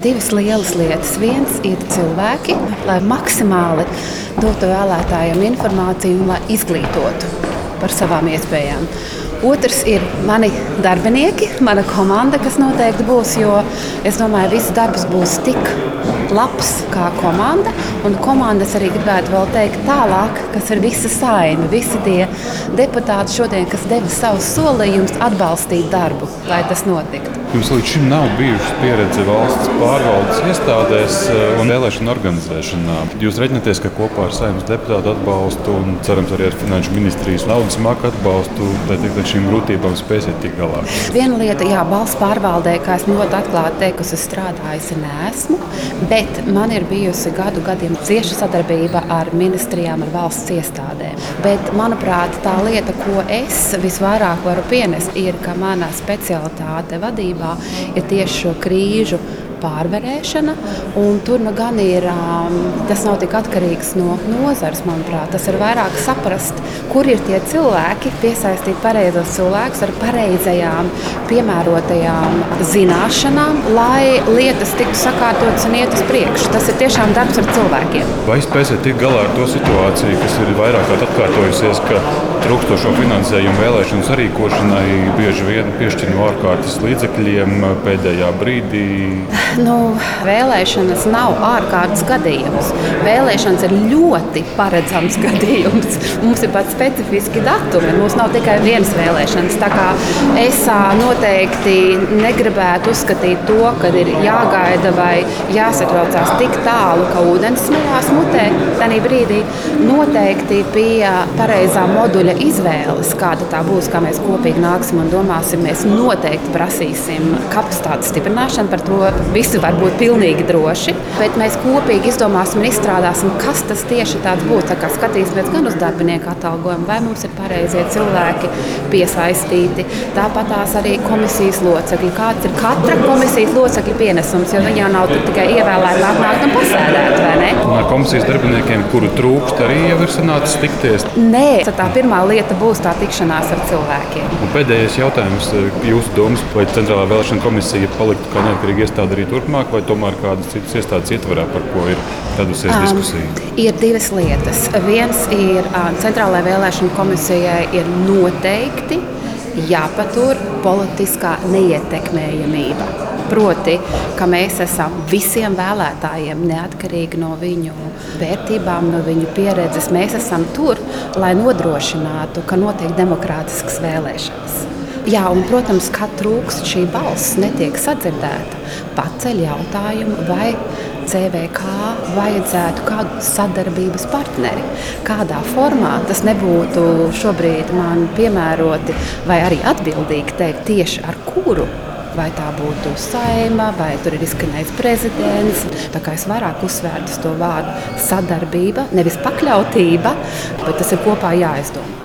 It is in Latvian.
Divas lielas lietas. Viens ir cilvēki, lai maksimāli dotu vēlētājiem informāciju un lai izglītotu par savām iespējām. Otrs ir mani darbinieki, mana komanda, kas noteikti būs. Jo es domāju, ka viss darbs būs tik labs kā komanda. Un komandas arī gribētu vēl teikt tālāk, kas ir visa saima, visi tie deputāti šodien, kas deva savus solījumus atbalstīt darbu, lai tas notiktu. Jums līdz šim nav bijusi pieredze valsts pārvaldes iestādēs eh, un vēlēšanu organizēšanā. Jūs reiķināties, ka kopā ar saimnes deputātu atbalstu un cerams arī ar finanšu ministrijas naudas maku atbalstu ar šīm grūtībām spēsiet tikt galā. Viena lieta, jā, valsts pārvaldē, kā es ļoti atklāti teikusi, es strādājusi nesmu, bet man ir bijusi gadu gadiem cieša sadarbība ar ministrijām, ar valsts iestādēm. Bet, manuprāt, tā lieta, ko es visvairāk varu pienest, ir, ka mana specialitāte sabiedrībā ir tieši šo krīžu pārvarēšana. Tur nu gan ir tas nav tik atkarīgs no nozares, manuprāt. Tas ir vairāk saprast, kur ir tie cilvēki, piesaistīt pareizos cilvēkus ar pareizajām, piemērotajām zināšanām, lai lietas tiktu sakārtotas un iet uz priekšu. Tas ir tiešām darbs ar cilvēkiem. Vai spēsiet tikt galā ar to situāciju, kas ir vairāk kārt atkārtojusies, ka trūkstošo finansējumu vēlēšanu sarīkošanai bieži vien piešķir no ārkārtas līdzekļiem pēdējā brīdī? Nu, vēlēšanas nav ārkārtas gadījums. Vēlēšanas ir ļoti paredzams gadījums. Mums ir pat specifiski datumi. Mums nav tikai viens vēlēšanas. Es noteikti negribētu uzskatīt to, ka ir jāgaida vai jāsatraucās tik tālu, ka ūdens smējās mutē. Tajā brīdī noteikti pie pareizā moduļa izvēles, kāda tā būs, kā mēs kopīgi nāksim un domāsim, mēs noteikti prasīsim kapacitātes stiprināšanu par to visi var būt pilnīgi droši, bet mēs kopīgi izdomāsim un izstrādāsim, kas tas tieši tāds būs. Tā skatīsimies gan uz darbinieku atalgojumu, vai mums ir pareizie cilvēki piesaistīti. Tāpat tās arī komisijas locekļi. Kāds ir katra komisijas locekļa pienesums, jo viņi jau nav tikai ievēlēti, atnākt un pasēdēt, vai ne? Ar komisijas darbiniekiem, kuru trūkst, arī jau ir sanācis tikties. Nē, tā pirmā lieta būs tā tikšanās ar cilvēkiem. Un pēdējais jautājums, jūsu domas, vai Centrālā vēlēšana komisija paliktu kā neatkarīga iestāde arī turpmāk, vai tomēr kādas citas iestādes ietvarā, par ko ir radusies um, diskusija? Ir divas lietas. Viens ir Centrālajai vēlēšana komisijai ir noteikti jāpatur politiskā neietekmējamība. Proti, ka mēs esam visiem vēlētājiem, neatkarīgi no viņu vērtībām, no viņu pieredzes, mēs esam tur, lai nodrošinātu, ka notiek demokrātiskas vēlēšanas. Jā, un, protams, kad trūkst šī balss, netiek sadzirdēta, paceļ jautājumu, vai CVK vajadzētu kādu sadarbības partneri. Kādā formā tas nebūtu šobrīd man piemēroti vai arī atbildīgi teikt tieši ar kuru vai tā būtu saima, vai tur ir izskanējis prezidents. Tā kā es vairāk uzsvērtu to vārdu sadarbība, nevis pakļautība, bet tas ir kopā jāizdomā.